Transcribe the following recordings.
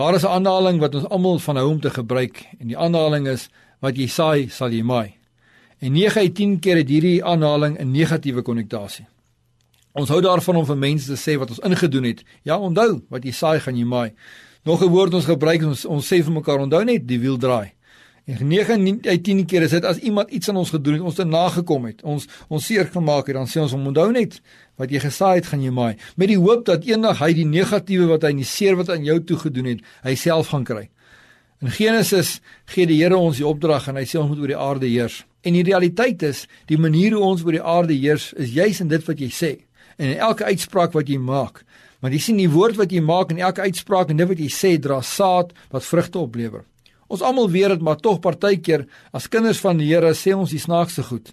Daar is 'n aanhaling wat ons almal van hou om te gebruik en die aanhaling is wat jy saai, sal jy maai. En 9 uit 10 keer het hierdie aanhaling 'n negatiewe konnotasie. Ons hou daarvan om vir mense te sê wat ons ingedoen het. Ja, onthou, wat jy saai, gaan jy maai. Nog 'n woord ons gebruik ons ons sê vir mekaar onthou net die wiel draai. En 9 uit 10 keer is dit as iemand iets aan ons gedoen het, ons het nagekom het, ons ons seer gemaak het, dan sê ons onthou net wat jy gesaai het, gaan jy maai met die hoop dat eendag hy die negatiewe wat hy in die seer wat aan jou toe gedoen het, hy self gaan kry. In Genesis gee die Here ons die opdrag en hy sê ons moet oor die aarde heers. En die realiteit is, die manier hoe ons oor die aarde heers is juis in dit wat jy sê en in elke uitspraak wat jy maak. Maar jy sien die woord wat jy maak en elke uitspraak en dit wat jy sê dra saad wat vrugte oplewer. Ons almal weet dit, maar tog partykeer as kinders van die Here sê ons die snaakse goed.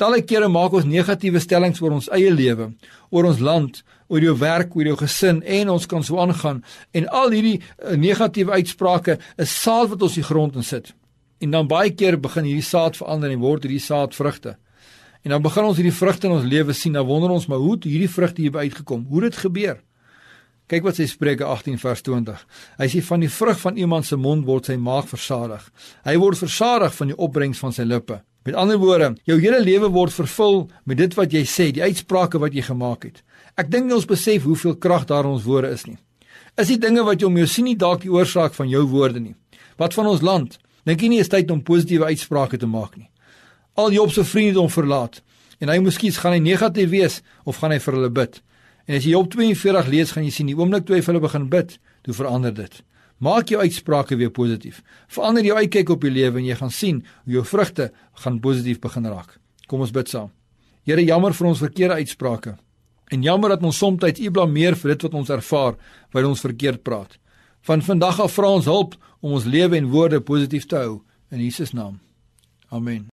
Talle kere maak ons negatiewe stellings oor ons eie lewe, oor ons land, oor jou werk, oor jou gesin en ons kan so aangaan en al hierdie uh, negatiewe uitsprake is saad wat ons die grond insit. En dan baie keer begin hierdie saad verander en word hierdie saad vrugte. En dan begin ons hierdie vrugte in ons lewe sien. Dan wonder ons, maar hoe het hierdie vrugte hier uitgekom? Hoe het dit gebeur? Kyk wat sê Spreuke 18 vers 20. Hy sê van die vrug van iemand se mond word sy maag versadig. Hy word versadig van die opbrengs van sy lippe. Met ander woorde, jou hele lewe word vervul met dit wat jy sê, die uitsprake wat jy gemaak het. Ek dink ons besef hoeveel krag daar in ons woorde is nie. Is die dinge wat jy om jou sien nie dalk die oorsaak van jou woorde nie? Wat van ons land? Dink jy nie is tyd om positiewe uitsprake te maak nie? Al Job se vriende hom verlaat en hy moeskien gaan hy negatief wees of gaan hy vir hulle bid. En as jy Job 42 lees, gaan jy sien die oomblik toe hy vir hulle begin bid, toe verander dit. Maak jou uitsprake weer positief. Verander jou uitkyk op die lewe en jy gaan sien hoe jou vrugte gaan positief begin raak. Kom ons bid saam. Here, jammer vir ons verkeerde uitsprake. En jammer dat ons soms U blameer vir dit wat ons ervaar wanneer ons verkeerd praat. Van vandag af vra ons hulp om ons lewe en woorde positief te hou in Jesus naam. Amen.